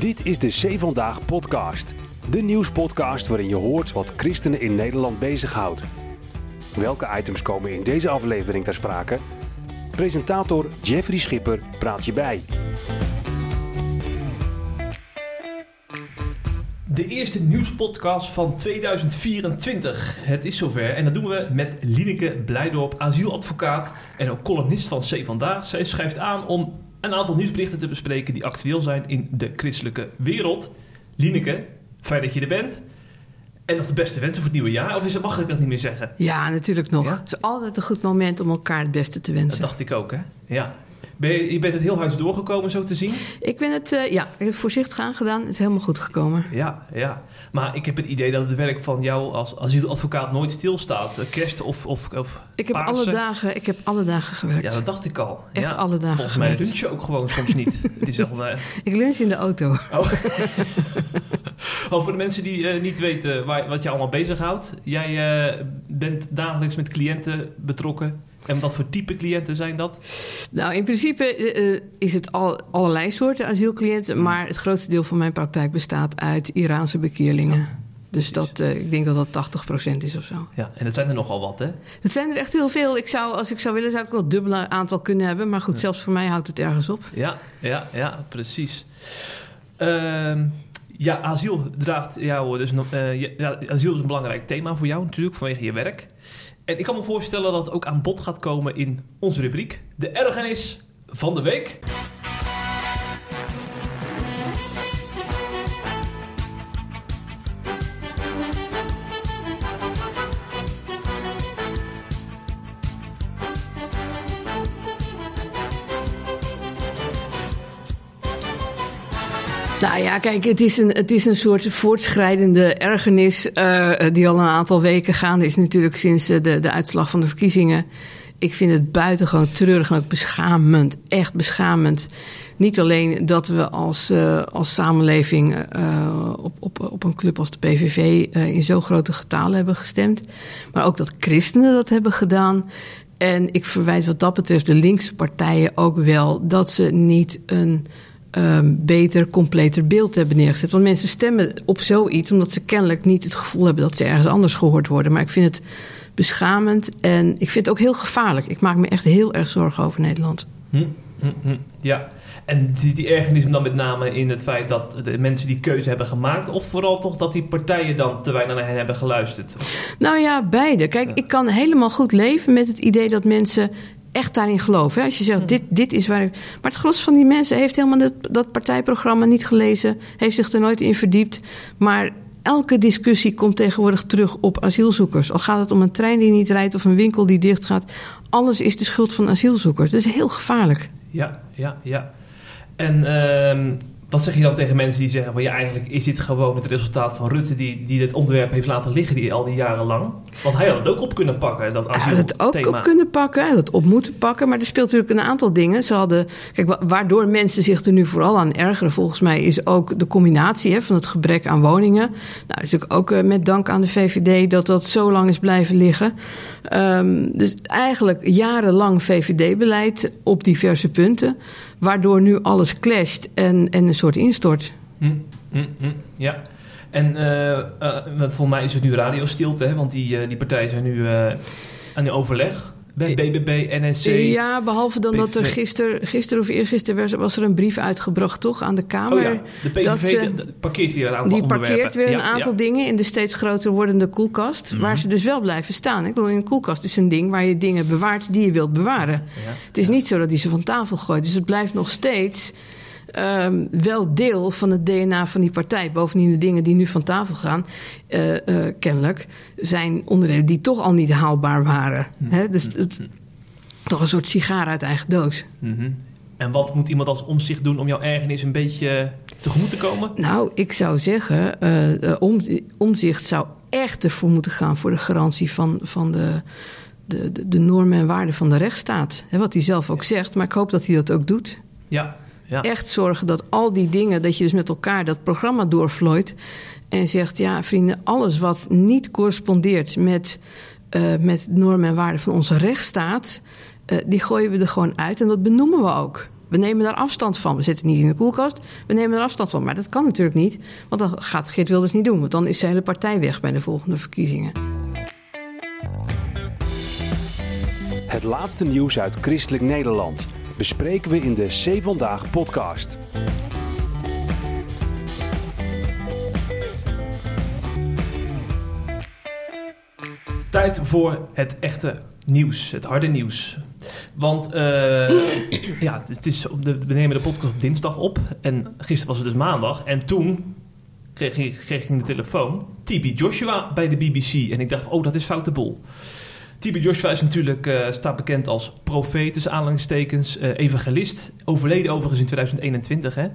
Dit is de C Vandaag podcast. De nieuwspodcast waarin je hoort wat christenen in Nederland bezighoudt. Welke items komen in deze aflevering ter sprake? Presentator Jeffrey Schipper praat je bij. De eerste nieuwspodcast van 2024. Het is zover en dat doen we met Lineke Blijdorp, asieladvocaat en ook columnist van C Vandaag. Zij schrijft aan om een aantal nieuwsberichten te bespreken die actueel zijn in de christelijke wereld. Lineke, fijn dat je er bent. En nog de beste wensen voor het nieuwe jaar. Of is mag ik dat niet meer zeggen? Ja, natuurlijk nog. Ja? Het is altijd een goed moment om elkaar het beste te Dat wensen. dacht ik ook, hè? Ja. Ben je, je bent het heel huis doorgekomen, zo te zien? Ik ben het, eh, ja, voorzichtig aangedaan. Het is helemaal goed gekomen. Ja, ja. Maar ik heb het idee dat het werk van jou als asieladvocaat nooit stilstaat. Eh, Kerst of, of, of Ik heb, Pasen. alle dagen, ik heb alle dagen gewerkt. Ja, dat dacht ik al. Echt ja. alle dagen Volgens mij gewerkt. lunch je ook gewoon soms niet. het is wel, eh, Ik lunch in de auto. oh. oh, voor de mensen die niet weten waar, wat je allemaal bezighoudt. Jij bent dagelijks met cliënten betrokken. En wat voor type cliënten zijn dat? Nou, in principe eh, is het al, allerlei soorten asielcliënten. Maar het grootste deel van mijn praktijk bestaat uit Iraanse bekeerlingen. dus dat, eh, ik denk dat dat 80% is of zo. Ja, en dat zijn er nogal wat, hè? Het zijn er echt heel veel. Ik zou, als ik zou willen, zou ik wel het dubbele aantal kunnen hebben. Maar goed, zelfs voor mij houdt het ergens op. Ja, ja, ja, precies. Ehm, ja, asiel draagt jou dus nog. ja, asiel is een belangrijk thema voor jou natuurlijk, vanwege je werk. En ik kan me voorstellen dat het ook aan bod gaat komen in onze rubriek. De ergernis van de week. Nou ja, kijk, het is een, het is een soort voortschrijdende ergernis eh, die al een aantal weken gaande is natuurlijk sinds eh, de, de uitslag van de verkiezingen. Ik vind het buitengewoon treurig en ook beschamend, echt beschamend. Niet alleen dat we als, eh, als samenleving op, op, op een club als de PVV in zo grote getalen hebben gestemd, maar ook dat christenen dat hebben gedaan. En ik verwijt wat dat betreft de linkse partijen ook wel dat ze niet een um, beter, completer beeld hebben neergezet. Want mensen stemmen op zoiets omdat ze kennelijk niet het gevoel hebben dat ze ergens anders gehoord worden. Maar ik vind het beschamend en ik vind het ook heel gevaarlijk. Ik maak me echt heel erg zorgen over Nederland. Hm, hm, hm. Ja, en die, die ergernis dan met name in het feit dat de mensen die keuze hebben gemaakt... of vooral toch dat die partijen dan te weinig naar hen hebben geluisterd? Nou ja, beide. Kijk, ik kan helemaal goed leven met het idee dat mensen echt daarin geloven. hè. Als je zegt, dit, dit is waar ik... Maar het gros van die mensen heeft helemaal dat, dat partijprogramma niet gelezen... heeft zich er nooit in verdiept. Maar elke discussie komt tegenwoordig terug op asielzoekers. Al gaat het om een trein die niet rijdt of een winkel die dichtgaat. Alles is de schuld van asielzoekers. Dat is heel gevaarlijk. Ja, ja, ja. En ehm, wat zeg je dan tegen mensen die zeggen... van ja, eigenlijk is dit gewoon het resultaat van Rutte... die, die dit onderwerp heeft laten liggen die, al die jaren lang? Want hij had het ook op kunnen pakken, dat Hij had het ook op kunnen pakken, hij had het op moeten pakken. Maar er speelt natuurlijk een aantal dingen. Ze hadden, kijk, wa- waardoor mensen zich er nu vooral aan ergeren, volgens mij, is ook de combinatie hè, van het gebrek aan woningen. Nou, is natuurlijk ook eh, met dank aan de VVD dat dat zo lang is blijven liggen. Ehm, dus eigenlijk jarenlang VVD-beleid op diverse punten. Waardoor nu alles clasht en, en een soort instort. Hm, hm, hm, ja. En eh, eh, volgens mij is het nu radiostilte, hè? want die, eh, die partijen zijn nu aan de overleg. Bij BBB, NSC. Ja, behalve dan dat er gisteren gister of eergisteren was, er een brief uitgebracht, toch, aan de Kamer. Oh ja, de PVV dat ze- parkeert weer een aantal Die parkeert weer een Ja, aantal ja. dingen in de steeds groter wordende koelkast. Mhm. Waar ze dus wel blijven staan. Ik bedoel, een koelkast is een ding waar je dingen bewaart die je wilt bewaren. Het is niet zo dat hij ze van tafel gooit. Dus het blijft nog steeds ehm, wel deel van het DNA van die partij. Bovendien de dingen die nu van tafel gaan, eh, eh, kennelijk, zijn onderdelen die toch al niet haalbaar waren. Hè? Dus het, toch een soort sigaar uit eigen doos. Mhm. En wat moet iemand als omzicht doen om jouw ergernis een beetje tegemoet te komen? Nou, ik zou zeggen, eh, eh, om, omzicht zou echt ervoor moeten gaan voor de garantie van, van de, de, de, normen en waarden van de rechtsstaat. Hè, wat hij zelf ook zegt, maar ik hoop dat hij dat ook doet. Ja, ja. Echt zorgen dat al die dingen, dat je dus met elkaar dat programma doorvlooit. En zegt, ja vrienden, alles wat niet correspondeert met, eh, met normen en waarden van onze rechtsstaat... eh, die gooien we er gewoon uit en dat benoemen we ook. We nemen daar afstand van. We zetten het niet in de koelkast. We nemen er afstand van. Maar dat kan natuurlijk niet. Want dan gaat Geert Wilders niet doen. Want dan is zijn hele partij weg bij de volgende verkiezingen. Het laatste nieuws uit Christelijk Nederland bespreken we in de C Vandaag podcast. Tijd voor het echte nieuws, het harde nieuws. Want uh, ja, het is, we nemen de podcast op dinsdag op en gisteren was het dus maandag. En toen kreeg ik, kreeg ik de telefoon TB Joshua bij de BBC. En ik dacht, oh, dat is foute boel. TB Joshua is natuurlijk, uh, staat bekend als profeet, dus aanhalingstekens, uh, evangelist. Overleden overigens in 2021, hè.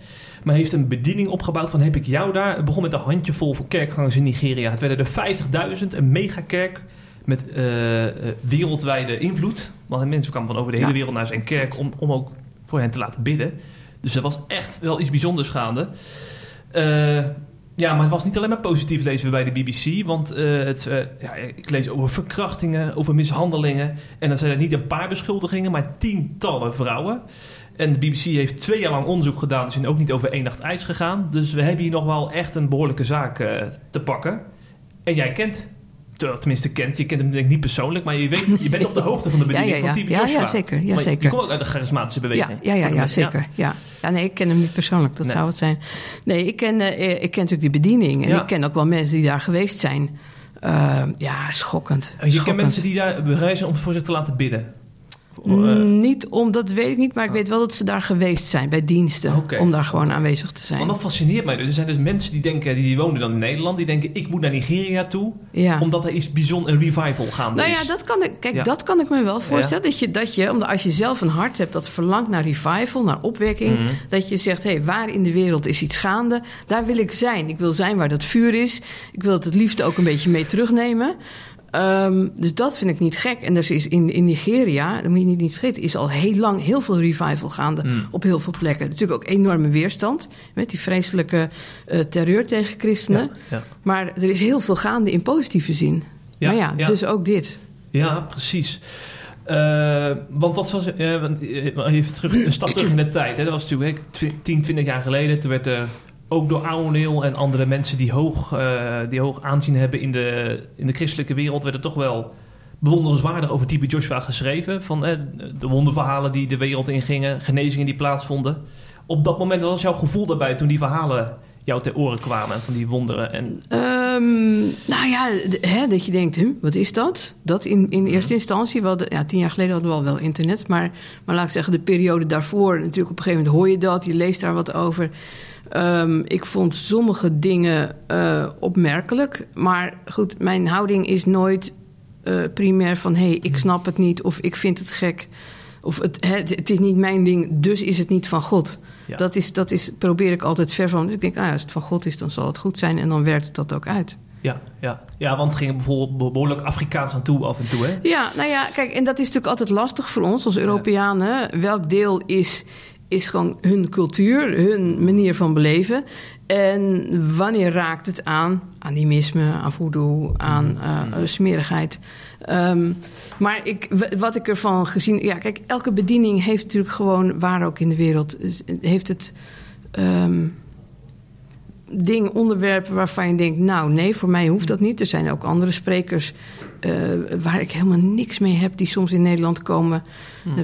Maar heeft een bediening opgebouwd van heb ik jou daar. Het begon met een handjevol voor kerkgangers in Nigeria. Het werden er 50.000, een megakerk met uh, wereldwijde invloed. Want mensen kwamen van over de hele wereld naar zijn kerk om, om ook voor hen te laten bidden. Dus er was echt wel iets bijzonders gaande. Ja, maar het was niet alleen maar positief lezen we bij de BBC. Want het, ja, ik lees over verkrachtingen, over mishandelingen. En dan zijn er niet een paar beschuldigingen, maar tientallen vrouwen. En de BBC heeft twee jaar lang onderzoek gedaan. Ze zijn ook niet over één nacht ijs gegaan. Dus we hebben hier nog wel echt een behoorlijke zaak te pakken. En jij kent tenminste kent. Je kent hem denk ik niet persoonlijk, maar je, weet, je bent op de hoogte van de bediening ja, ja, ja. van ja, Joshua. Ja, zeker. Ja, maar zeker. Je komt ook uit de charismatische beweging. Ja, ja, ja, zeker. Ja. Ja. nee, ik ken hem niet persoonlijk. Dat Nee. zou het zijn. Nee, ik ken, eh, ik ken natuurlijk die bediening. En ik ken ook wel mensen die daar geweest zijn. Eh, ja, schokkend. Je kent mensen die daar bereid zijn om voor zich te laten bidden. Of, eh, Mm, niet om, dat weet ik niet, maar ik weet wel dat ze daar geweest zijn bij diensten. Om daar gewoon aanwezig te zijn. want dat fascineert mij dus. Er zijn dus mensen die denken, die wonen dan in Nederland, die denken ik moet naar Nigeria toe, ja. omdat er iets bijzonder, een revival gaande Nou is. ja, dat kan ik, kijk, Ja. dat kan ik me wel voorstellen. Dat je, dat je, omdat als je zelf een hart hebt dat verlangt naar revival, naar opwekking, Mhm. dat je zegt: hé, hey, waar in de wereld is iets gaande? Daar wil ik zijn. Ik wil zijn waar dat vuur is. Ik wil het het liefst ook een beetje mee terugnemen. Ehm, dus dat vind ik niet gek. En er is in, in Nigeria, dat moet je niet, niet vergeten, is al heel lang heel veel revival gaande Mm. op heel veel plekken. Natuurlijk ook enorme weerstand met die vreselijke eh, terreur tegen christenen. ja, ja. Maar er is heel veel gaande in positieve zin. Ja, maar ja, dus ook dit. Ja, precies. Eh, want wat was eh, even terug, een stap terug in de tijd. Hè. Dat was natuurlijk hè, twi- 10, 20 jaar geleden. Toen werd er ook door Ouweneel en andere mensen die hoog, eh, die hoog aanzien hebben in de, in de christelijke wereld, werd er toch wel bewonderenswaardig over Type Joshua geschreven. Van eh, de wonderverhalen die de wereld ingingen, genezingen die plaatsvonden. Op dat moment, wat was jouw gevoel daarbij toen die verhalen jou ter oren kwamen van die wonderen? En, Ehm, nou ja, hè, dat je denkt, hm, wat is dat? Dat in, in eerste instantie, wel ja, tien jaar geleden hadden we al wel internet, maar, maar laat ik zeggen, de periode daarvoor, natuurlijk op een gegeven moment hoor je dat, je leest daar wat over. Ehm, ik vond sommige dingen eh, opmerkelijk, maar goed, mijn houding is nooit eh, primair van, hé, hey, ik snap het niet of ik vind het gek. Of het, het, het is niet mijn ding, dus is het niet van God. Ja. Dat, is, dat is, probeer ik altijd ver van. Ik denk, nou ja, als het van God is, dan zal het goed zijn. En dan werkt het dat ook uit. ja, ja. ja, want het ging bijvoorbeeld behoorlijk Afrikaans aan toe af en toe. Hè? Ja, nou ja, kijk, en dat is natuurlijk altijd lastig voor ons als Europeanen. Welk deel is, is gewoon hun cultuur, hun manier van beleven? En wanneer raakt het aan animisme, aan voodoo, aan eh, eh, smerigheid? Ehm, maar ik, wat ik ervan gezien... Ja, kijk, elke bediening heeft natuurlijk gewoon, waar ook in de wereld... is- heeft het... ehm, ding, onderwerpen waarvan je denkt... nou, nee, voor mij hoeft dat niet. Er zijn ook andere sprekers eh, waar ik helemaal niks mee heb... die soms in Nederland komen...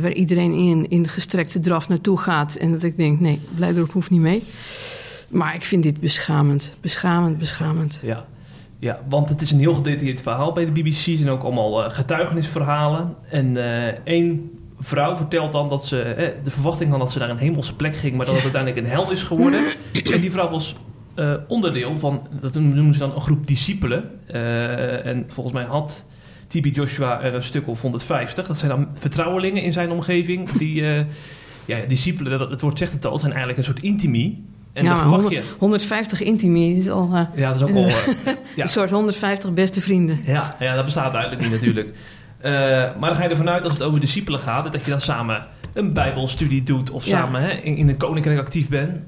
waar iedereen in, in gestrekte draf naartoe gaat... en dat ik denk, nee, Blijdorp hoeft niet mee. Maar ik vind dit beschamend. Beschamend, beschamend. Ja. Ja, want het is een heel gedetailleerd verhaal bij de BBC. Er zijn ook allemaal eh, getuigenisverhalen. En eh, één vrouw vertelt dan dat ze... eh, de verwachting had dat ze naar een hemelse plek ging... maar dat het uiteindelijk een hel is geworden. en die vrouw was onderdeel van... dat noemen ze dan een groep discipelen. En volgens mij had... TB Joshua er een stuk of 150. Dat zijn dan vertrouwelingen in zijn omgeving. Die ja, discipelen, het woord zegt het al, zijn eigenlijk een soort intimie. En ja, dan maar verwacht je... 100 150 intimi is al eh, Ja, dat is ook eh, ja. een soort 150 beste vrienden. Ja, ja, dat bestaat eigenlijk niet natuurlijk. Eh, maar dan ga je ervan uit als het over discipelen gaat, dat je dan samen een bijbelstudie doet of Ja. samen hè, in, in het koninkrijk actief bent.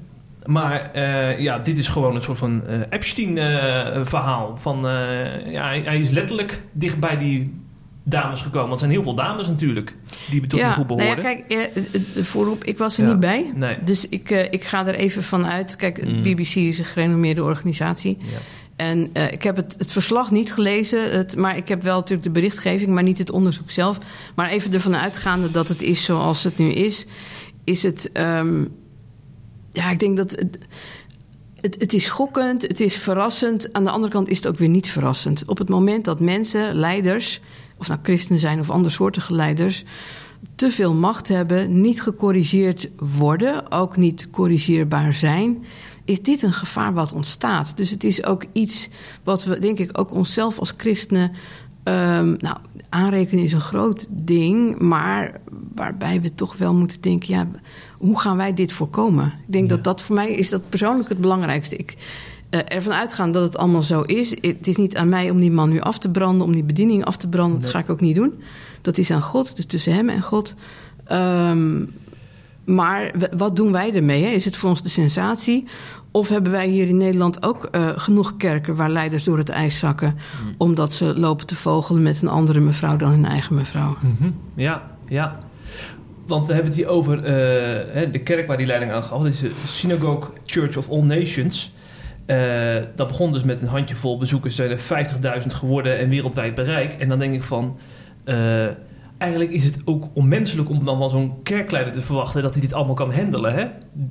Maar eh, ja, dit is gewoon een soort van eh, Epstein-verhaal. van, eh, ja, hij, hij is letterlijk dicht bij die dames gekomen? Want er zijn heel veel dames natuurlijk die tot die groep nou behoorden. ja, kijk, eh, eh, voorop, ik was er Ja, niet bij. nee. Dus ik, eh, ik ga er even van uit. Kijk, Mm. BBC is een gerenommeerde organisatie. Ja. En ik heb het, het verslag niet gelezen, het, maar ik heb wel natuurlijk de berichtgeving, maar niet het onderzoek zelf. Maar even ervan uitgaande dat het is zoals het nu is, is het. ehm, ja, ik denk dat. Het, het, het is schokkend, het is verrassend. Aan de andere kant is het ook weer niet verrassend. Op het moment dat mensen, leiders, of nou christenen zijn of andersoortige leiders, te veel macht hebben, niet gecorrigeerd worden, ook niet corrigeerbaar zijn, is dit een gevaar wat ontstaat. Dus het is ook iets wat we, denk ik, ook onszelf als christenen. ehm, nou, aanrekenen is een groot ding, maar waarbij we toch wel moeten denken: ja, hoe gaan wij dit voorkomen? Ik denk dat dat voor mij is dat persoonlijk het belangrijkste. Ik ervan uitgaan dat het allemaal zo is. Het is niet aan mij om die man nu af te branden, om die bediening af te branden. Dat ga ik ook niet doen. Dat is aan God, dus tussen hem en God. Ehm, maar wat doen wij ermee? Hè? Is het voor ons de sensatie? Of hebben wij hier in Nederland ook eh, genoeg kerken waar leiders door het ijs zakken, omdat ze lopen te vogelen met een andere mevrouw dan hun eigen mevrouw? Mhm. Ja, ja. Want we hebben het hier over eh, de kerk waar die leiding aan gaf. Dat is de Synagogue Church of All Nations. Eh, dat begon dus met een handjevol bezoekers. Er zijn er 50.000 geworden en wereldwijd bereik. En dan denk ik van... eh, eigenlijk is het ook onmenselijk om dan wel zo'n kerkleider te verwachten... dat hij dit allemaal kan handelen, hè?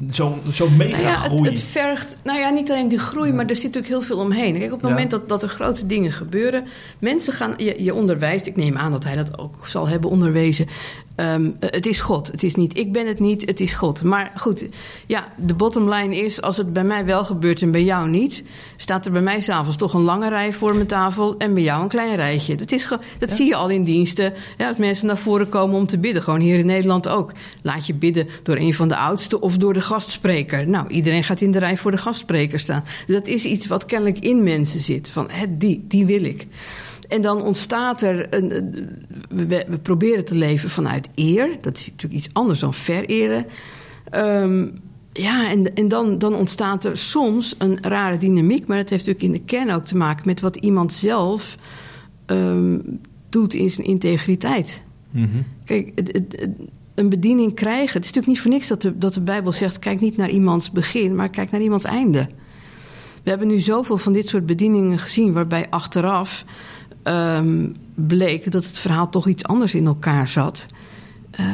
Zo'n zo'n mega Nou ja, het, groei. het vergt, nou ja, niet alleen die groei, maar er zit natuurlijk heel veel omheen. Kijk, op het Ja. moment dat, dat er grote dingen gebeuren, mensen gaan, je, je onderwijst, ik neem aan dat hij dat ook zal hebben onderwezen. Ehm, eh, het is God, het is niet, ik ben het niet, het is God. Maar goed, ja, de bottom line is, als het bij mij wel gebeurt en bij jou niet, staat er bij mij s'avonds toch een lange rij voor mijn tafel en bij jou een klein rijtje. Dat, is, dat zie je al in diensten, ja, als mensen naar voren komen om te bidden. Gewoon hier in Nederland ook. Laat je bidden door een van de oudsten of door de gastspreker. Nou, iedereen gaat in de rij voor de gastspreker staan. Dus dat is iets wat kennelijk in mensen zit. Van, hè, die, die wil ik. En dan ontstaat er. Een, we, we proberen te leven vanuit eer. Dat is natuurlijk iets anders dan vereren. Ehm, ja, en, en dan, dan ontstaat er soms een rare dynamiek. Maar dat heeft natuurlijk in de kern ook te maken met wat iemand zelf ehm, doet in zijn integriteit. Mhm. Kijk, het- het- het- een bediening krijgen. Het is natuurlijk niet voor niks dat de, dat de Bijbel zegt: kijk niet naar iemands begin, maar kijk naar iemands einde. We hebben nu zoveel van dit soort bedieningen gezien, waarbij achteraf ehm, bleek dat het verhaal toch iets anders in elkaar zat. Eh,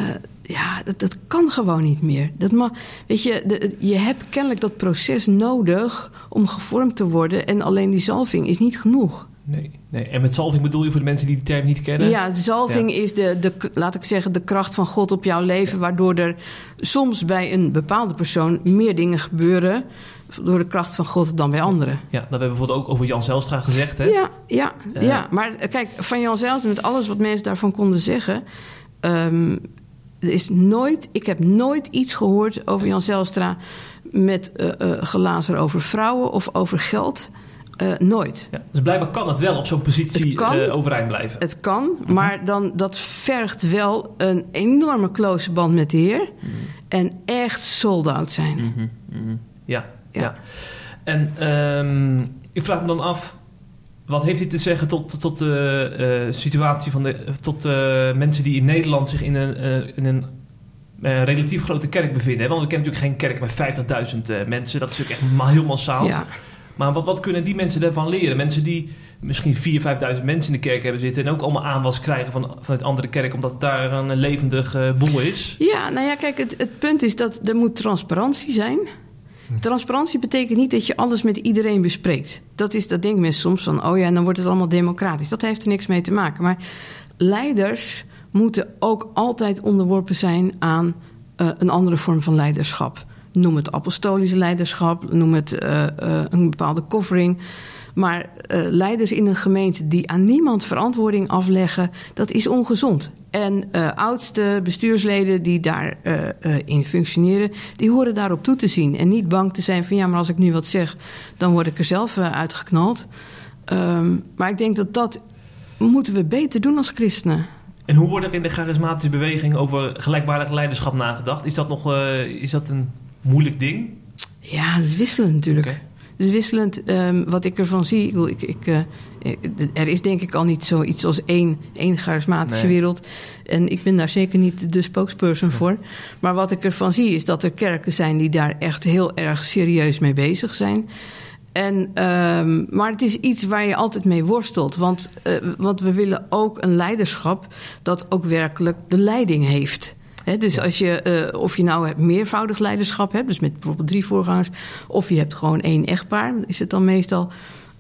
ja, dat, dat kan gewoon niet meer. Dat ma weet je, je hebt kennelijk dat proces nodig om gevormd te worden. En alleen die zalving is niet genoeg. Nee, nee. En met zalving bedoel je voor de mensen die die term niet kennen? Ja, de zalving is de, de, laat ik zeggen, de kracht van God op jouw leven. Waardoor er soms bij een bepaalde persoon meer dingen gebeuren. door de kracht van God dan bij anderen. Ja, dat hebben we bijvoorbeeld ook over Jan Zelstra gezegd, hè? Ja, ja, ja. Maar eh, kijk, van Jan zelf, met alles wat mensen daarvan konden zeggen. ehm, er is nooit, ik heb nooit iets gehoord over Jan Zelstra. met gelazer over vrouwen of over geld. Eh, nooit. Ja, dus blijkbaar kan het wel op zo'n positie kan. eh, overeind blijven. Het kan, maar dan, dat vergt wel een enorme close band met de Heer. En echt sold out zijn. Mhm, mhm. Ja, ja. Ja. En ehm, ik vraag me dan af, wat heeft dit te zeggen tot, tot de eh, situatie van de, tot de mensen die in Nederland zich in een, in een relatief grote kerk bevinden? hè? Want we kennen natuurlijk geen kerk met 50.000 eh, mensen, dat is natuurlijk echt ma- heel massaal. Ja. Maar wat, wat kunnen die mensen daarvan leren? Mensen die misschien 4.000, 5.000 mensen in de kerk hebben zitten en ook allemaal aanwas krijgen van, vanuit andere kerk, omdat daar een levendig eh, boel is. Ja, nou ja, kijk, het, het punt is dat er moet transparantie zijn. Transparantie betekent niet dat je alles met iedereen bespreekt. Dat, is, dat denken mensen soms van, oh ja, dan wordt het allemaal democratisch. Dat heeft er niks mee te maken. Maar leiders moeten ook altijd onderworpen zijn aan eh, een andere vorm van leiderschap. Noem het apostolische leiderschap, noem het eh, eh, een bepaalde covering. Maar eh, leiders in een gemeente die aan niemand verantwoording afleggen, dat is ongezond. En oudste bestuursleden die daarin in functioneren, die horen daarop toe te zien. En niet bang te zijn van ja, maar als ik nu wat zeg, dan word ik er zelf uitgeknald. Ehm, maar ik denk dat dat moeten we beter doen als christenen. En hoe wordt er in de charismatische beweging over gelijkwaardig leiderschap nagedacht? Is dat nog is dat een moeilijk ding? Ja, dat is wisselen natuurlijk. Het is wisselend wat ik ervan zie. Ik, ik, ik, eh, er is denk ik al niet zoiets als één, één charismatische Nee. wereld. En ik ben daar zeker niet de spokesperson voor. Maar wat ik ervan zie is dat er kerken zijn die daar echt heel erg serieus mee bezig zijn. En, ehm, maar het is iets waar je altijd mee worstelt. Want, eh, want we willen ook een leiderschap dat ook werkelijk de leiding heeft. Dus als je, eh, of je nou meervoudig leiderschap hebt, dus met bijvoorbeeld drie voorgangers, of je hebt gewoon één echtpaar, is het dan meestal.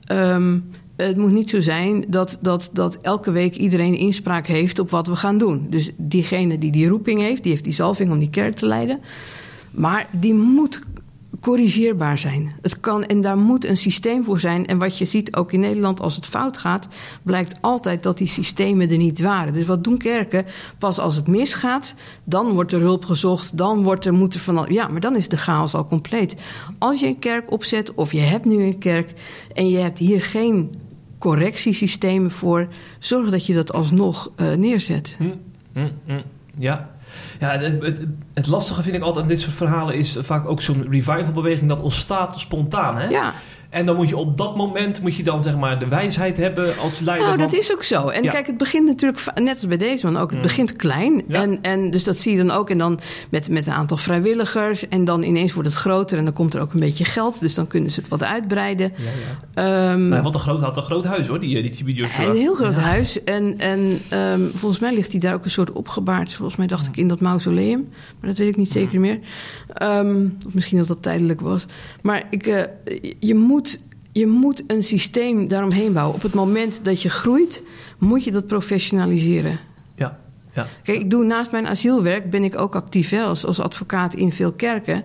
Ehm, het moet niet zo zijn dat, dat, dat elke week iedereen inspraak heeft op wat we gaan doen. Dus diegene die die roeping heeft, die heeft die zalving om die kerk te leiden. Maar die moet corrigeerbaar zijn. Het kan en daar moet een systeem voor zijn. En wat je ziet ook in Nederland als het fout gaat, blijkt altijd dat die systemen er niet waren. Dus wat doen kerken? Pas als het misgaat, dan wordt er hulp gezocht, dan wordt er moeten van ja, maar dan is de chaos al compleet. Als je een kerk opzet of je hebt nu een kerk en je hebt hier geen correctiesystemen voor, zorg dat je dat alsnog eh, neerzet. Hm, hm, hm. Ja. Ja, het, het, lastige vind ik altijd aan dit soort verhalen is vaak ook zo'n revivalbeweging dat ontstaat spontaan. Hè? Ja. En dan moet je op dat moment moet je dan zeg maar de wijsheid hebben als leider. Nou, van, dat is ook zo. En Ja. kijk, het begint natuurlijk, net als bij deze man ook, het Mm. begint klein. Ja. En, en dus dat zie je dan ook. En dan met, met een aantal vrijwilligers. En dan ineens wordt het groter. En dan komt er ook een beetje geld. Dus dan kunnen ze het wat uitbreiden. Ja, ja. Ehm, Nou, wat een groot, had een groot huis hoor, die, eh, die Joshua. een heel groot huis. En, en ehm, volgens mij ligt hij daar ook een soort opgebaard. Volgens mij dacht ik in dat mausoleum. Maar dat weet ik niet zeker meer. Ehm, of misschien dat dat tijdelijk was. Maar ik, eh, je, moet, je moet een systeem daaromheen bouwen. Op het moment dat je groeit, moet je dat professionaliseren. Ja, ja. Kijk, ik doe naast mijn asielwerk ben ik ook actief hè, als, als advocaat in veel kerken.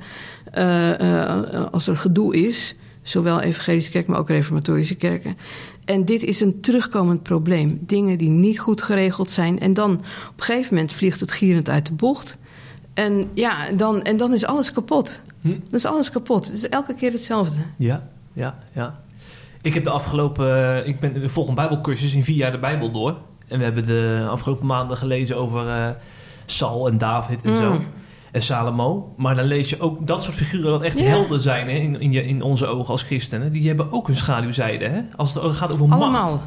Eh, eh, als er gedoe is, zowel evangelische kerken, maar ook reformatorische kerken. En dit is een terugkomend probleem. Dingen die niet goed geregeld zijn. En dan op een gegeven moment vliegt het gierend uit de bocht. En ja, dan, en dan is alles kapot. Hm. Dan is alles kapot. Het is elke keer hetzelfde. Ja, ja, ja. Ik heb de afgelopen... eh, Ik ben volg een bijbelcursus in vier jaar de Bijbel door. En we hebben de afgelopen maanden gelezen over eh Saul en David en Mm. zo. En Salomo. Maar dan lees je ook dat soort figuren dat echt Ja. helden zijn hè, in, in, je, in onze ogen als christenen. Die hebben ook een schaduwzijde. Hè? Als het gaat over macht. Allemaal.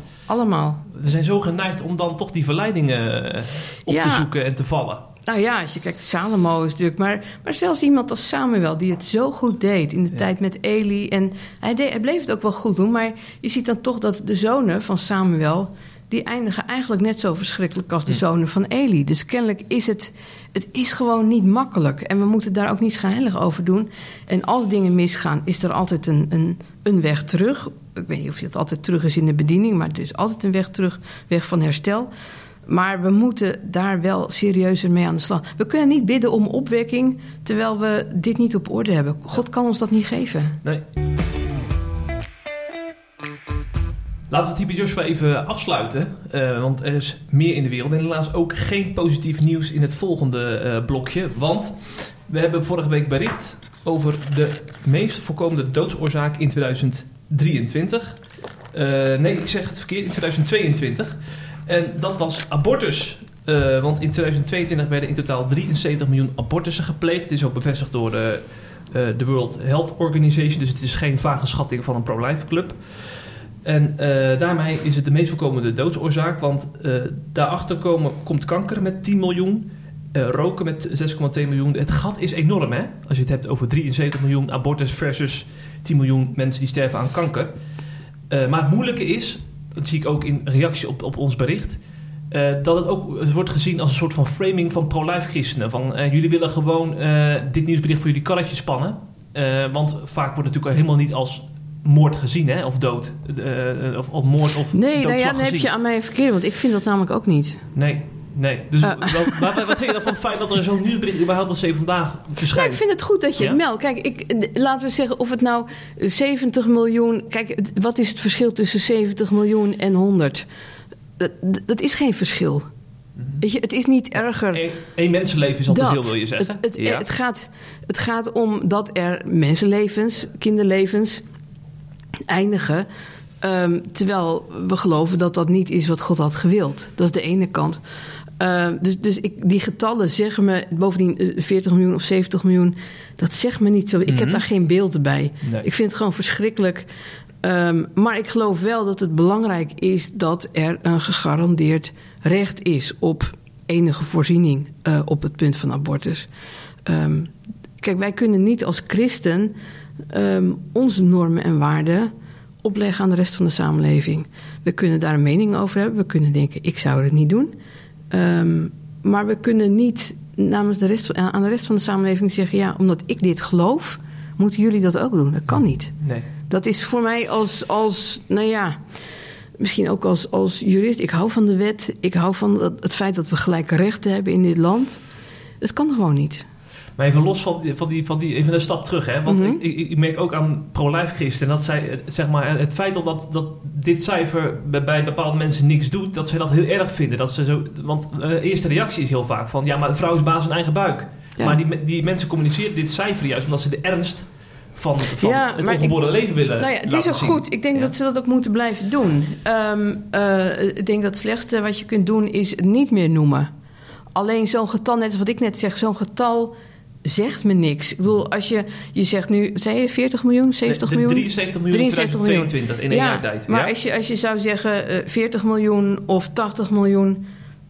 We zijn zo geneigd om dan toch die verleidingen eh, op Ja. te zoeken en te vallen. Nou ja, als je kijkt, Salomo is natuurlijk... Maar, maar zelfs iemand als Samuel, die het zo goed deed in de tijd met Eli... en hij, deed, hij bleef het ook wel goed doen... maar je ziet dan toch dat de zonen van Samuel... die eindigen eigenlijk net zo verschrikkelijk als de zonen van Eli. Dus kennelijk is het... Het is gewoon niet makkelijk. En we moeten daar ook niet schijnheilig over doen. En als dingen misgaan, is er altijd een, een, een weg terug. Ik weet niet of dat altijd terug is in de bediening... maar er is altijd een weg terug, weg van herstel... Maar we moeten daar wel serieuzer mee aan de slag. We kunnen niet bidden om opwekking terwijl we dit niet op orde hebben. God kan ons dat niet geven. Nee. Laten we TB Joshua even afsluiten. eh, want er is meer in de wereld. En helaas ook geen positief nieuws in het volgende eh, blokje. Want we hebben vorige week bericht over de meest voorkomende doodsoorzaak in 2023. Eh, nee, ik zeg het verkeerd, in 2022. En dat was abortus. Eh, want in 2022 werden in totaal 73 miljoen abortussen gepleegd. Dit is ook bevestigd door de, eh, de World Health Organization. Dus het is geen vage schatting van een pro-life club. En eh, daarmee is het de meest voorkomende doodsoorzaak. Want eh, daarachter komen, komt kanker met 10 miljoen. eh, roken met 6,2 miljoen. Het gat is enorm, hè? Als je het hebt over 73 miljoen abortus versus 10 miljoen mensen die sterven aan kanker. Eh, maar het moeilijke is, dat zie ik ook in reactie op, op ons bericht... eh, dat het ook wordt gezien als een soort van framing van pro-life christenen. Van eh, jullie willen gewoon eh, dit nieuwsbericht voor jullie karretje spannen. Want vaak wordt het natuurlijk helemaal niet als moord gezien, hè? Of dood. of, of moord of Nee, nou ja, dan heb je aan mij verkeerd, want ik vind dat namelijk ook niet. Nee, nee. Dus Eh. wat, wat, wat vind je dan van het feit dat er zo'n nieuwsbericht überhaupt als even vandaag Ja, verschijnt? ik vind het goed dat je Ja? het meldt. Kijk, ik, laten we zeggen of het nou eh, 70 miljoen... Kijk, wat is het verschil tussen 70 miljoen en 100? Dat, dat is geen verschil. Weet je, het is niet erger... Eén één mensenleven is al te veel, wil je zeggen? Het, het, ja. het, gaat, het gaat om dat er mensenlevens, kinderlevens eindigen. ehm, terwijl we geloven dat dat niet is wat God had gewild. Dat is de ene kant. Uh, dus dus ik, die getallen zeggen me, bovendien uh, 40 miljoen of 70 miljoen, dat zegt me niet zo. Ik heb daar geen beelden bij. Nee. Ik vind het gewoon verschrikkelijk. Um, maar ik geloof wel dat het belangrijk is dat er een gegarandeerd recht is op enige voorziening uh, op het punt van abortus. Um, kijk, wij kunnen niet als christen um, onze normen en waarden opleggen aan de rest van de samenleving. We kunnen daar een mening over hebben. We kunnen denken, ik zou het niet doen. Um, maar we kunnen niet namens de rest, aan de rest van de samenleving zeggen... ja, omdat ik dit geloof, moeten jullie dat ook doen. Dat kan niet. Nee. Dat is voor mij als, als nou ja, misschien ook als, als jurist. Ik hou van de wet. Ik hou van het, het feit dat we gelijke rechten hebben in dit land. Het kan gewoon niet. Maar even los van die, van die, van die even een stap terug. Hè? Want mm-hmm. ik, ik, ik, merk ook aan pro-life christen dat zij, zeg maar, het feit dat, dat dit cijfer bij, bij, bepaalde mensen niks doet, dat zij dat heel erg vinden. Dat ze zo, want de eerste reactie is heel vaak van, ja, maar de vrouw is baas in eigen buik. Ja. Maar die, die mensen communiceren dit cijfer juist omdat ze de ernst van, van ja, het ongeboren leven willen nou ja, Het is ook zien. goed. Ik denk ja. dat ze dat ook moeten blijven doen. Um, uh, ik denk dat het slechtste wat je kunt doen is het niet meer noemen. Alleen zo'n getal, net als wat ik net zeg, zo'n getal zegt me niks. Ik bedoel, als je, je zegt nu, zei je 40 miljoen, 70 nee, miljoen? 73 miljoen 73 2022 in één ja, jaar tijd. Maar ja? als, je, als je zou zeggen uh, 40 miljoen of 80 miljoen,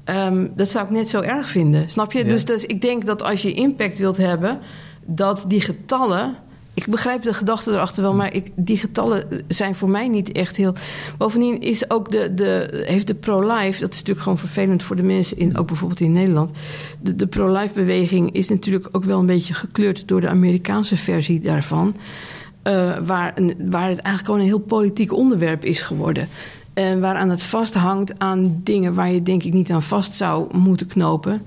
um, dat zou ik net zo erg vinden. Snap je? Ja. Dus, dus ik denk dat als je impact wilt hebben, dat die getallen. Ik begrijp de gedachte erachter wel, maar ik, die getallen zijn voor mij niet echt heel. Bovendien is ook de, de, heeft de pro-life, dat is natuurlijk gewoon vervelend voor de mensen, in, ook bijvoorbeeld in Nederland. De, de pro-life-beweging is natuurlijk ook wel een beetje gekleurd door de Amerikaanse versie daarvan. Uh, waar, waar het eigenlijk gewoon een heel politiek onderwerp is geworden. En waaraan het vasthangt aan dingen waar je denk ik niet aan vast zou moeten knopen.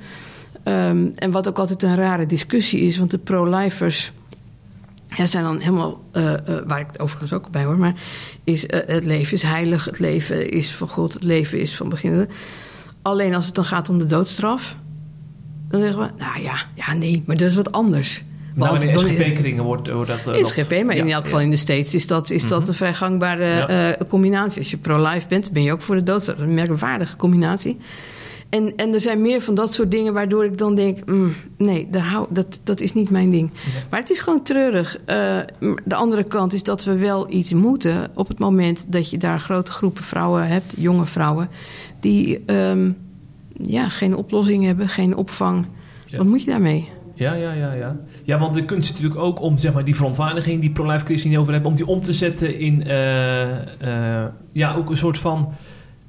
Um, en wat ook altijd een rare discussie is, want de pro-lifers ja, zijn dan helemaal, uh, uh, waar ik het overigens ook bij hoor, maar is uh, het leven is heilig, het leven is van God, het leven is van begin. Alleen als het dan gaat om de doodstraf, dan zeggen we, nou ja, ja nee, maar dat is wat anders. Nou, in SGP-kringen wordt, wordt dat... In SGP, maar ja, in elk geval ja. in de States is dat, is dat een vrij gangbare ja. combinatie. Als je pro-life bent, ben je ook voor de doodstraf. Dat is een merkwaardige combinatie. En, en er zijn meer van dat soort dingen waardoor ik dan denk: mm, nee, daar hou, dat, dat is niet mijn ding. Nee. Maar het is gewoon treurig. Uh, de andere kant is dat we wel iets moeten op het moment dat je daar grote groepen vrouwen hebt, jonge vrouwen, die um, ja, geen oplossing hebben, geen opvang. Ja. Wat moet je daarmee? Ja, ja, ja, ja. Ja, want de kunst is natuurlijk ook om zeg maar, die verontwaardiging die pro-life christen over hebben, om die om te zetten in uh, uh, ja, ook een soort van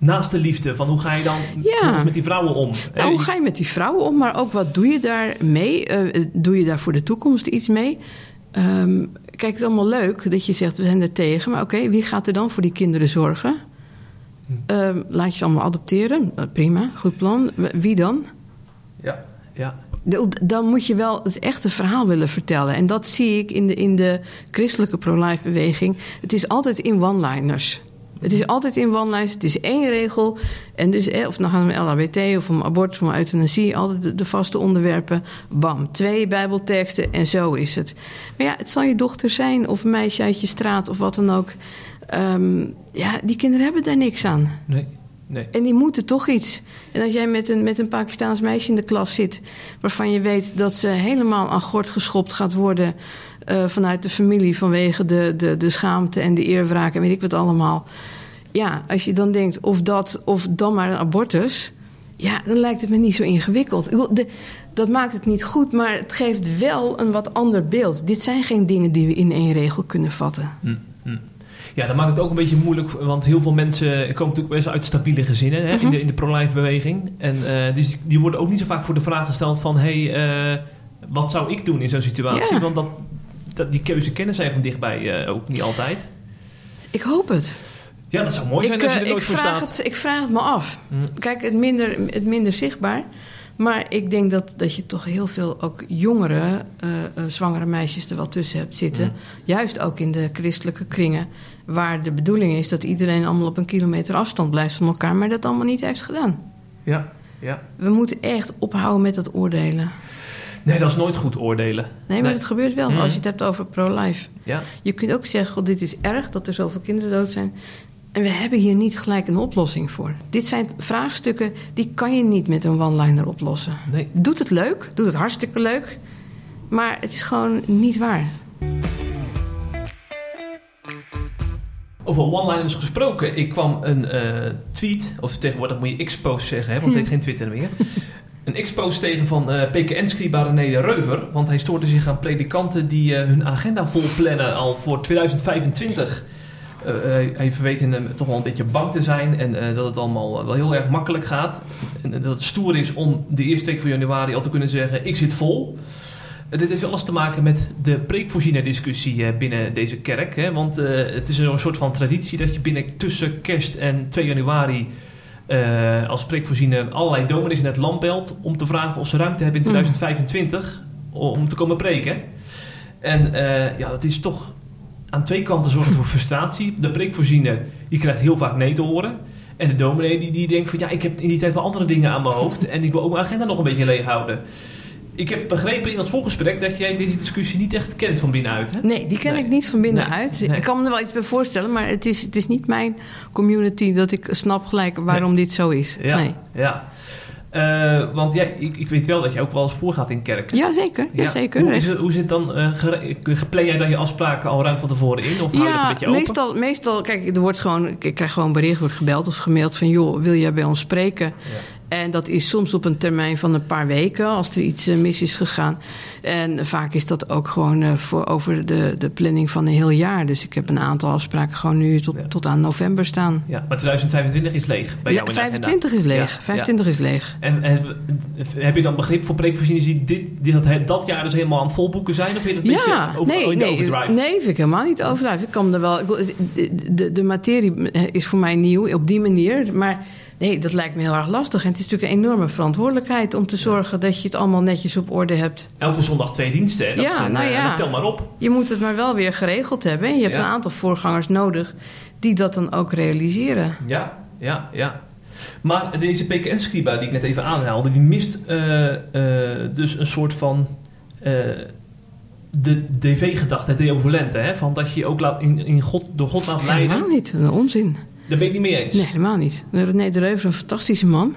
naast de liefde. Van hoe ga je dan ja. met die vrouwen om? Nou, hoe ga je met die vrouwen om? Maar ook wat doe je daar mee? Uh, doe je daar voor de toekomst iets mee? Um, kijk, het is allemaal leuk dat je zegt we zijn er tegen. Maar oké, okay, wie gaat er dan voor die kinderen zorgen? Hm. Um, laat je ze allemaal adopteren. Uh, prima, goed plan. Wie dan? Ja, ja. Dan moet je wel het echte verhaal willen vertellen. En dat zie ik in de, in de christelijke pro-life beweging. Het is altijd in one-liners. Het is altijd in one-liners. Het is één regel. En dus, of dan gaan we om LHBT of om abortus of om euthanasie. Altijd de, de, vaste onderwerpen. Bam. Twee bijbelteksten en zo is het. Maar ja, het zal je dochter zijn of een meisje uit je straat of wat dan ook. Um, ja, die kinderen hebben daar niks aan. Nee. Nee. En die moeten toch iets. En als jij met een, met een Pakistaans meisje in de klas zit... waarvan je weet dat ze helemaal aan gort geschopt gaat worden... Uh, vanuit de familie vanwege de, de, de schaamte en de eerwraak en weet ik wat allemaal. Ja, als je dan denkt of dat of dan maar een abortus... ja, dan lijkt het me niet zo ingewikkeld. De, dat maakt het niet goed, maar het geeft wel een wat ander beeld. Dit zijn geen dingen die we in één regel kunnen vatten. Hm, hm. Ja, dat maakt het ook een beetje moeilijk, want heel veel mensen komen natuurlijk best uit stabiele gezinnen hè, in de, in de pro-life beweging. En uh, dus die worden ook niet zo vaak voor de vraag gesteld van, hé, hey, uh, wat zou ik doen in zo'n situatie? Ja. Want dat, dat, die keuze kennen zij van dichtbij uh, ook niet altijd. Ik hoop het. Ja, dat zou mooi zijn ik, als je er nooit ik voor staat. Het, ik vraag het me af. Mm. Kijk, het minder, het minder zichtbaar. Maar ik denk dat, dat je toch heel veel ook jongere, uh, zwangere meisjes er wel tussen hebt zitten. Mm. Juist ook in de christelijke kringen. Waar de bedoeling is dat iedereen allemaal op een kilometer afstand blijft van elkaar. Maar dat allemaal niet heeft gedaan. Ja, ja. We moeten echt ophouden met dat oordelen. Nee, dat is nooit goed oordelen. Nee, maar het gebeurt wel Mm. als je het hebt over pro-life. Ja. Je kunt ook zeggen, god, dit is erg dat er zoveel kinderen dood zijn. En we hebben hier niet gelijk een oplossing voor. Dit zijn vraagstukken die kan je niet met een one-liner oplossen. Nee. Doet het leuk, doet het hartstikke leuk, maar het is gewoon niet waar. Over one-liners gesproken. Ik kwam een eh, tweet, of tegenwoordig moet je X-post zeggen, hè, want het heet geen Twitter meer. Een tegen van eh PKN-scriba René de Reuver. Want hij stoorde zich aan predikanten die eh, hun agenda volplannen al voor 2025. Eh, hij- verweet hem toch wel een beetje bang te zijn en eh, dat het allemaal eh, wel heel erg makkelijk gaat. En eh, dat het stoer is om de eerste week van januari al te kunnen zeggen: Ik zit vol. Eh, Dit heeft alles te maken met de preekvoorziener-discussie eh, binnen deze kerk. Hè? Want eh, het is een soort van traditie dat je binnen tussen kerst en 2 januari eh, als preekvoorziener allerlei dominees in het land belt om te vragen of ze ruimte hebben in 2025 om te komen preken. En eh, ja, dat is toch aan twee kanten zorgt voor frustratie. De preekvoorziener die krijgt heel vaak nee te horen. En de dominee die, die denkt van ja, ik heb in die tijd wel andere dingen aan mijn hoofd en ik wil ook mijn agenda nog een beetje leeg houden. Ik heb begrepen in dat voorgesprek dat jij deze discussie niet echt kent van binnenuit. Hè? Nee, die ken Nee. ik niet van binnenuit. Nee, nee. Ik kan me er wel iets bij voorstellen, maar het is, het is niet mijn community dat ik snap gelijk waarom dit zo is. Ja, Nee. ja. Eh, want jij, ik, ik weet wel dat je ook wel eens voorgaat in kerk. Ja, zeker. Ja, zeker. Hoe, is het, hoe zit dan, plan jij dan je afspraken al ruim van tevoren in? Of hou je het een beetje open? meestal, meestal, kijk, er wordt gewoon, ik krijg gewoon bericht, wordt gebeld of gemaild van, joh, wil jij bij ons spreken? En dat is soms op een termijn van een paar weken, als er iets eh, mis is gegaan. En vaak is dat ook gewoon eh, voor over de, de planning van een heel jaar. Dus ik heb een aantal afspraken gewoon nu tot, Ja. tot aan november staan. Ja, maar 2025 is leeg bij Ja, jou in de agenda. 25 is leeg. Ja, 25 is leeg. En, en heb je dan begrip voor preekvoorzieners die dit, die dat, dat jaar dus helemaal aan het volboeken zijn? Of vind je dat een beetje over, nee, in de nee, overdrive? nee, vind ik helemaal niet overdrijven. Ik kan er wel. De, de, de materie is voor mij nieuw op die manier. Maar nee, dat lijkt me heel erg lastig. En het is natuurlijk een enorme verantwoordelijkheid om te zorgen dat je het allemaal netjes op orde hebt. Elke zondag twee diensten. hè? Dat Ja, nou eh, ja. dat tel maar op. Je moet het maar wel weer geregeld hebben. En je hebt Ja. een aantal voorgangers nodig die dat dan ook realiseren. Ja, ja, ja. Maar deze PKN-scriba die ik net even aanhaalde, die mist eh, eh, dus een soort van de DV-gedachte, het deovolente, hè? Van dat je je ook laat, in, in God, door God laat leiden. Helemaal niet. Een onzin. Daar ben ik niet mee eens. Nee, helemaal niet. René de Reuver, een fantastische man.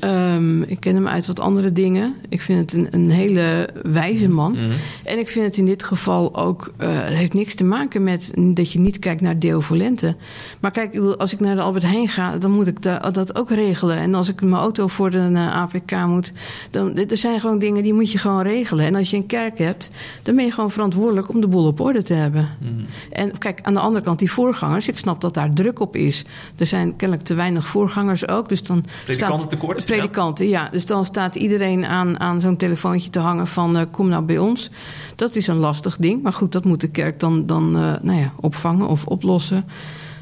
Ehm, ik ken hem uit wat andere dingen. Ik vind het een, een hele wijze man. Mhm. En ik vind het in dit geval ook... eh, het heeft niks te maken met dat je niet kijkt naar deovolenten. Maar kijk, als ik naar de Albert Heijn ga... dan moet ik da- dat ook regelen. En als ik mijn auto voor de eh, APK moet... dan er zijn gewoon dingen die moet je gewoon regelen. En als je een kerk hebt... dan ben je gewoon verantwoordelijk om de boel op orde te hebben. Mhm. En kijk, aan de andere kant, die voorgangers... ik snap dat daar druk op is. Er zijn kennelijk te weinig voorgangers ook. Dus dan Predikantentekort, Staat, predikanten, ja. Dus dan staat iedereen aan, aan zo'n telefoontje te hangen van... eh, kom nou bij ons. Dat is een lastig ding. Maar goed, dat moet de kerk dan, dan eh, nou ja, opvangen of oplossen.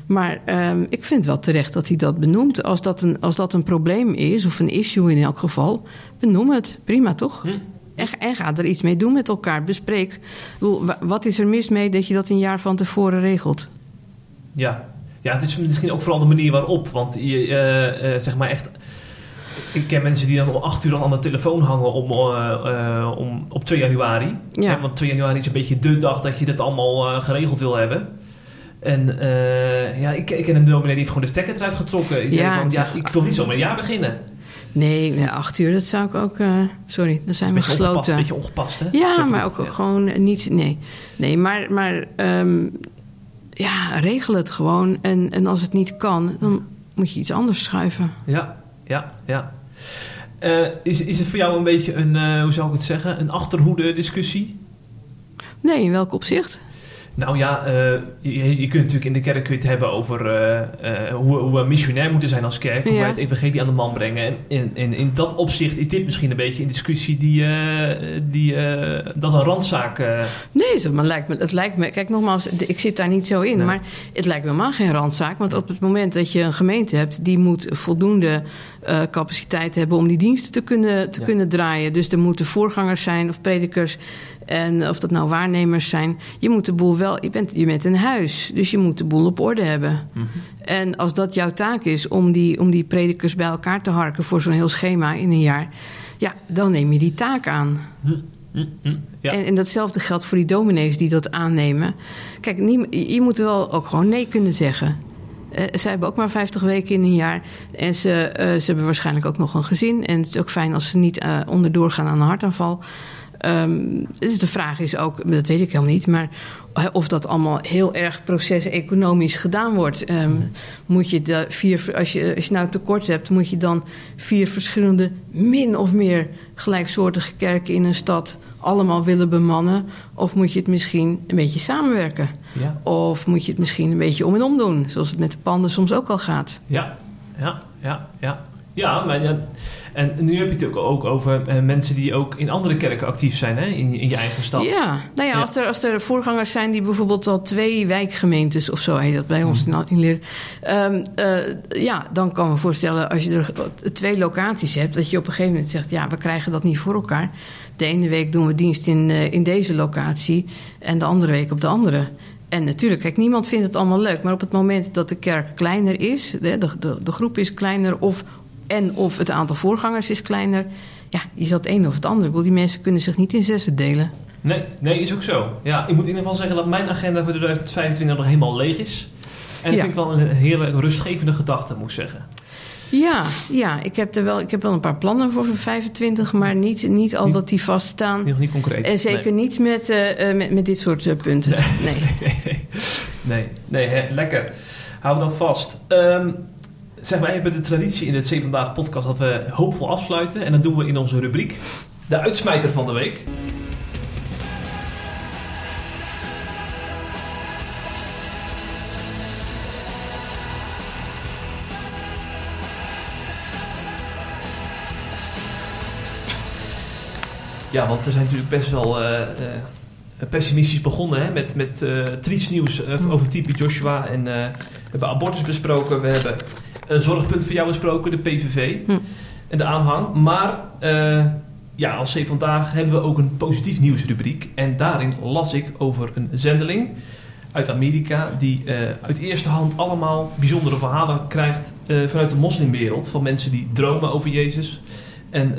Maar ehm, ik vind wel terecht dat hij dat benoemt. Als dat, een, als dat een probleem is, of een issue in elk geval... benoem het. Prima, toch? Hm. En, en ga er iets mee doen met elkaar. Bespreek. Bedoel, wat is er mis mee dat je dat een jaar van tevoren regelt? Ja. ja, het is misschien ook vooral de manier waarop. Want je, eh, zeg maar echt... Ik ken mensen die dan om acht uur al aan de telefoon hangen om, eh, eh, om, op 2 januari. Ja. Hè, want 2 januari is een beetje de dag dat je dit allemaal eh, geregeld wil hebben. En eh, ja, ik, ik ken een dominee die heeft gewoon de stekker eruit getrokken. Die Ja, van, ja, ik wil niet zo met een jaar beginnen. Nee, nee, acht uur, dat zou ik ook... sorry, dan zijn we ongepast, gesloten. een beetje ongepast, hè? Ja, Zo maar ook gewoon niet. Nee, nee maar, maar ehm, ja, regel het gewoon. En, en als het niet kan, dan moet je iets anders schuiven. Ja, ja, ja. Eh, is, is het voor jou een beetje een, eh, hoe zou ik het zeggen, een achterhoede discussie? Nee, in welk opzicht? Nou ja, eh, je, je kunt natuurlijk in de kerk kun je het hebben over eh, eh, hoe, hoe we missionair moeten zijn als kerk. Hoe wij het evangelie aan de man brengen. En in, in, in dat opzicht is dit misschien een beetje een discussie die, die dat een randzaak... Nee, maar lijkt me, het lijkt me. Kijk, nogmaals, ik zit daar niet zo in. Nee. Maar het lijkt me helemaal geen randzaak. Want op het moment dat je een gemeente hebt, die moet voldoende capaciteit hebben om die diensten te kunnen, te Ja. kunnen draaien. Dus er moeten voorgangers zijn of predikers. En of dat nou waarnemers zijn. Je moet de boel wel. Je bent, je bent een huis. Dus je moet de boel op orde hebben. En als dat jouw taak is om die, om die predikers bij elkaar te harken voor zo'n heel schema in een jaar. Ja, dan neem je die taak aan. hm, hm, ja. En, en datzelfde geldt voor die dominees die dat aannemen. Kijk, je moet wel ook gewoon nee kunnen zeggen. Uh, zij hebben ook maar 50 weken in een jaar. En ze, uh, ze hebben waarschijnlijk ook nog een gezin. En het is ook fijn als ze niet uh, onderdoor gaan aan een hartaanval. Um, dus de vraag is ook, dat weet ik helemaal niet, maar of dat allemaal heel erg proces-economisch gedaan wordt. Um, moet je de vier, als je, als je nou tekort hebt, moet je dan vier verschillende min of meer gelijksoortige kerken in een stad allemaal willen bemannen? Of moet je het misschien een beetje samenwerken? Ja. Of moet je het misschien een beetje om en om doen, zoals het met de panden soms ook al gaat? Ja, ja, ja, ja. Ja, maar ja, en nu heb je het ook, ook over uh, mensen die ook in andere kerken actief zijn, hè? In, in je eigen stad. Ja, nou ja, ja, Als, er, als er voorgangers zijn die bijvoorbeeld al twee wijkgemeentes of zo heet dat bij ons hmm. in leer. Um, uh, ja, dan kan me voorstellen als je er twee locaties hebt, dat je op een gegeven moment zegt: ja, we krijgen dat niet voor elkaar. De ene week doen we dienst in, uh, in deze locatie en de andere week op de andere. En natuurlijk, kijk, niemand vindt het allemaal leuk. Maar op het moment dat de kerk kleiner is, de, de, de groep is kleiner of en of het aantal voorgangers is kleiner. Ja, je zat het een of het ander. Die mensen kunnen zich niet in zessen delen. Nee, nee, is ook zo. Ja, ik moet in ieder geval zeggen dat mijn agenda voor 2025 nog helemaal leeg is. En dat vind ik wel een hele rustgevende gedachte, moet ik zeggen. Ja, ja ik, heb er wel, ik heb wel een paar plannen voor 25, maar niet, niet al dat die vaststaan. Nog niet concreet. En zeker niet met, uh, met, met dit soort uh, punten. Nee. Nee, nee, nee. nee, lekker. Hou dat vast. Um, zeg, wij hebben de traditie in het Zeven Vandaag podcast dat we hoopvol afsluiten. En dat doen we in onze rubriek. De uitsmijter van de week. Ja, want we zijn natuurlijk best wel uh, uh, pessimistisch begonnen hè? met, met uh, triest nieuws over type Joshua. En we hebben abortus besproken. We hebben een zorgpunt voor jou besproken, de PVV hm. en de aanhang. Maar uh, ja, als C Vandaag hebben we ook een positief nieuwsrubriek. En daarin las ik over een zendeling uit Amerika... die uh, uit eerste hand allemaal bijzondere verhalen krijgt uh, vanuit de moslimwereld... van mensen die dromen over Jezus... en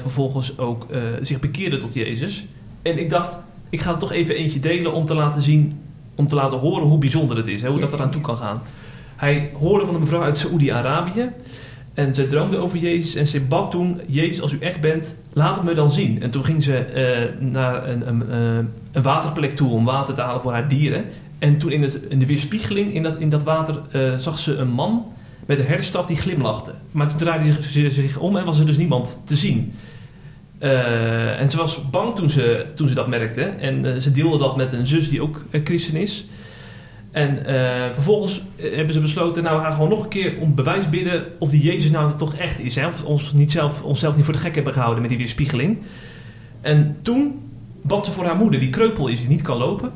vervolgens ook zich bekeerden tot Jezus. En ik dacht, ik ga er toch even eentje delen om te laten zien... om te laten horen hoe bijzonder het is, hè, hoe dat eraan toe kan gaan... Hij hoorde van een mevrouw uit Saoedi-Arabië. En ze droomde over Jezus en ze bad toen: Jezus, als u echt bent, laat het me dan zien. En toen ging ze uh, naar een, een, uh, een, waterplek toe om water te halen voor haar dieren. En toen in, het, in de weerspiegeling in dat, in dat water uh, zag ze een man met een herderstaf die glimlachte. Maar toen draaide ze zich om en was er dus niemand te zien. en ze was bang toen ze dat merkte. En ze deelde dat met een zus die ook christen is. En uh, vervolgens eh, hebben ze besloten, nou we gaan gewoon nog een keer om bewijs bidden of die Jezus nou toch echt is. Hè? Of ons niet zelf, onszelf niet voor de gek hebben gehouden met die weerspiegeling. En toen bad ze voor haar moeder, die kreupel is, die niet kan lopen.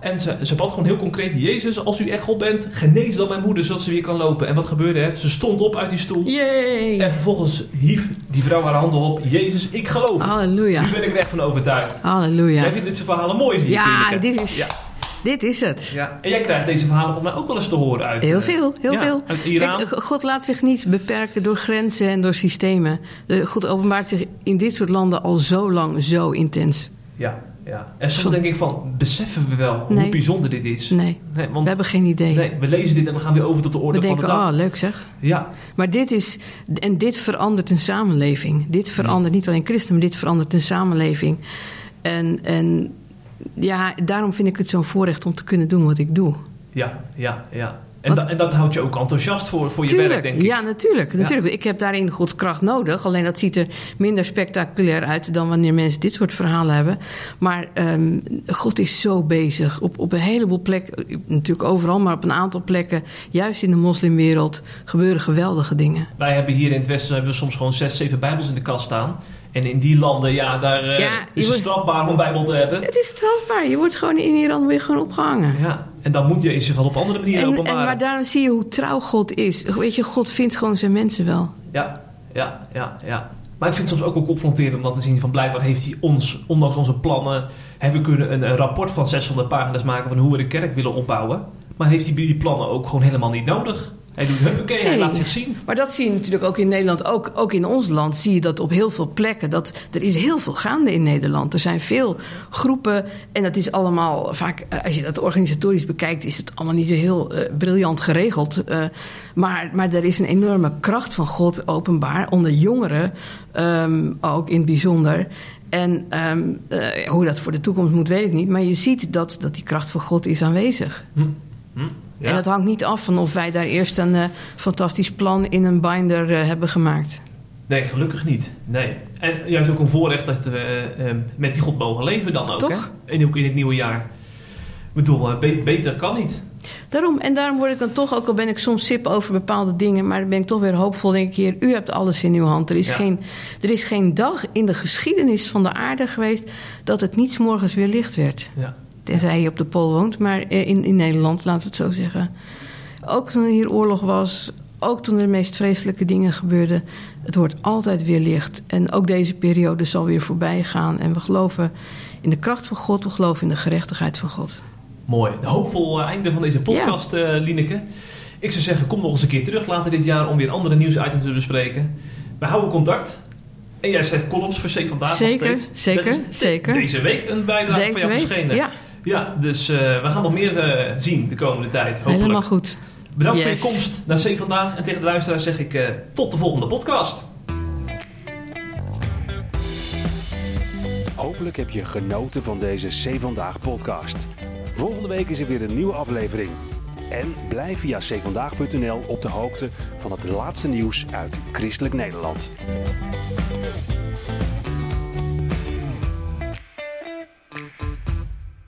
En ze, ze bad gewoon heel concreet, Jezus, als u echt God bent, genees dan mijn moeder zodat ze weer kan lopen. En wat gebeurde er? Ze stond op uit die stoel. Yay. En vervolgens hief die vrouw haar handen op. Jezus, ik geloof. Halleluja. Nu ben ik er echt van overtuigd. Halleluja. Jij vindt dit soort verhalen mooi, zie Ja, dit is... Ja. Dit is het. Ja. En jij krijgt deze verhalen volgens mij ook wel eens te horen uit... Heel veel, heel ja, veel. Uit Iran. Kijk, God laat zich niet beperken door grenzen en door systemen. God openbaart zich in dit soort landen al zo lang zo intens. Ja, ja. En soms denk ik van, beseffen we wel hoe bijzonder dit is? Nee, nee want, we hebben geen idee. Nee, we lezen dit en we gaan weer over tot de orde we van denken, de dag. oh, leuk zeg. Ja. Maar dit is, en dit verandert een samenleving. Dit verandert niet alleen christen, maar dit verandert een samenleving. En, en ja, daarom vind ik het zo'n voorrecht om te kunnen doen wat ik doe. Ja, ja, ja. En, da, en dat houdt je ook enthousiast voor, voor je werk, denk ik. Ja, natuurlijk. natuurlijk. Ik heb daarin Gods kracht nodig. Alleen dat ziet er minder spectaculair uit dan wanneer mensen dit soort verhalen hebben. Maar um, God is zo bezig. Op, op een heleboel plekken, natuurlijk overal, maar op een aantal plekken, juist in de moslimwereld, gebeuren geweldige dingen. Wij hebben hier in het Westen hebben we soms gewoon zes, zeven Bijbels in de kast staan. En in die landen, ja, daar uh, ja, is het strafbaar om Bijbel te hebben. Het is strafbaar. Je wordt gewoon in Iran weer gewoon opgehangen. Ja, en dan moet je zich wel op andere manieren openbaren. En, maar daarom zie je hoe trouw God is. Weet je, God vindt gewoon zijn mensen wel. Ja, ja, ja, ja. Maar ik vind het soms ook wel confronterend om dat te zien van blijkbaar heeft hij ons, ondanks onze plannen, hebben we kunnen een, een rapport van 600 pagina's maken van hoe we de kerk willen opbouwen. Maar heeft hij die plannen ook gewoon helemaal niet nodig? Hij doet huppakee, hij laat zich zien. Maar dat zie je natuurlijk ook in Nederland. Ook, ook in ons land zie je dat op heel veel plekken. Dat, er is heel veel gaande in Nederland. Er zijn veel groepen. En dat is allemaal vaak, eh, als je dat organisatorisch bekijkt, is het allemaal niet zo heel eh, briljant geregeld. Eh, maar, maar er is een enorme kracht van God openbaar. Onder jongeren ehm, ook in het bijzonder. En ehm, eh, hoe dat voor de toekomst moet, weet ik niet. Maar je ziet dat, dat die kracht van God is aanwezig. Hm. Hm. Ja. En dat hangt niet af van of wij daar eerst een eh, fantastisch plan in een binder eh, hebben gemaakt. Nee, gelukkig niet. Nee. En juist ook een voorrecht dat we eh, eh, met die God mogen leven dan ook. Toch? Hè? En ook in het nieuwe jaar. Ik bedoel, be- beter kan niet. Daarom, en daarom word ik dan toch, ook al ben ik soms sip over bepaalde dingen, maar dan ben ik toch weer hoopvol. Denk ik, Heer, u hebt alles in uw hand. Er is, Ja. geen, er is geen dag in de geschiedenis van de aarde geweest dat het niet 's morgens weer licht werd. Ja. Tenzij je op de Pool woont, maar eh, in, in Nederland, laten we het zo zeggen. Ook toen er hier oorlog was, ook toen er de meest vreselijke dingen gebeurden. Het wordt altijd weer licht. En ook deze periode zal weer voorbij gaan. En we geloven in de kracht van God, we geloven in de gerechtigheid van God. Mooi. Een hoopvol eh, einde van deze podcast, eh Lineke. Ik zou zeggen, kom nog eens een keer terug later dit jaar om weer andere nieuwsitems te bespreken. We houden contact. En jij schrijft columns voor C Vandaag nog Zeker, steeds. zeker, is de- zeker. Deze week een bijdrage Deze van jou week, verschenen. ja. Ja, dus eh, we gaan nog meer eh, zien de komende tijd. Hopelijk. Helemaal goed. Bedankt Yes. voor je komst naar C Vandaag. En tegen de luisteraars zeg ik eh, tot de volgende podcast. Hopelijk heb je genoten van deze C Vandaag podcast. Volgende week is er weer een nieuwe aflevering. En blijf via cvandaag.nl op de hoogte van het laatste nieuws uit Christelijk Nederland.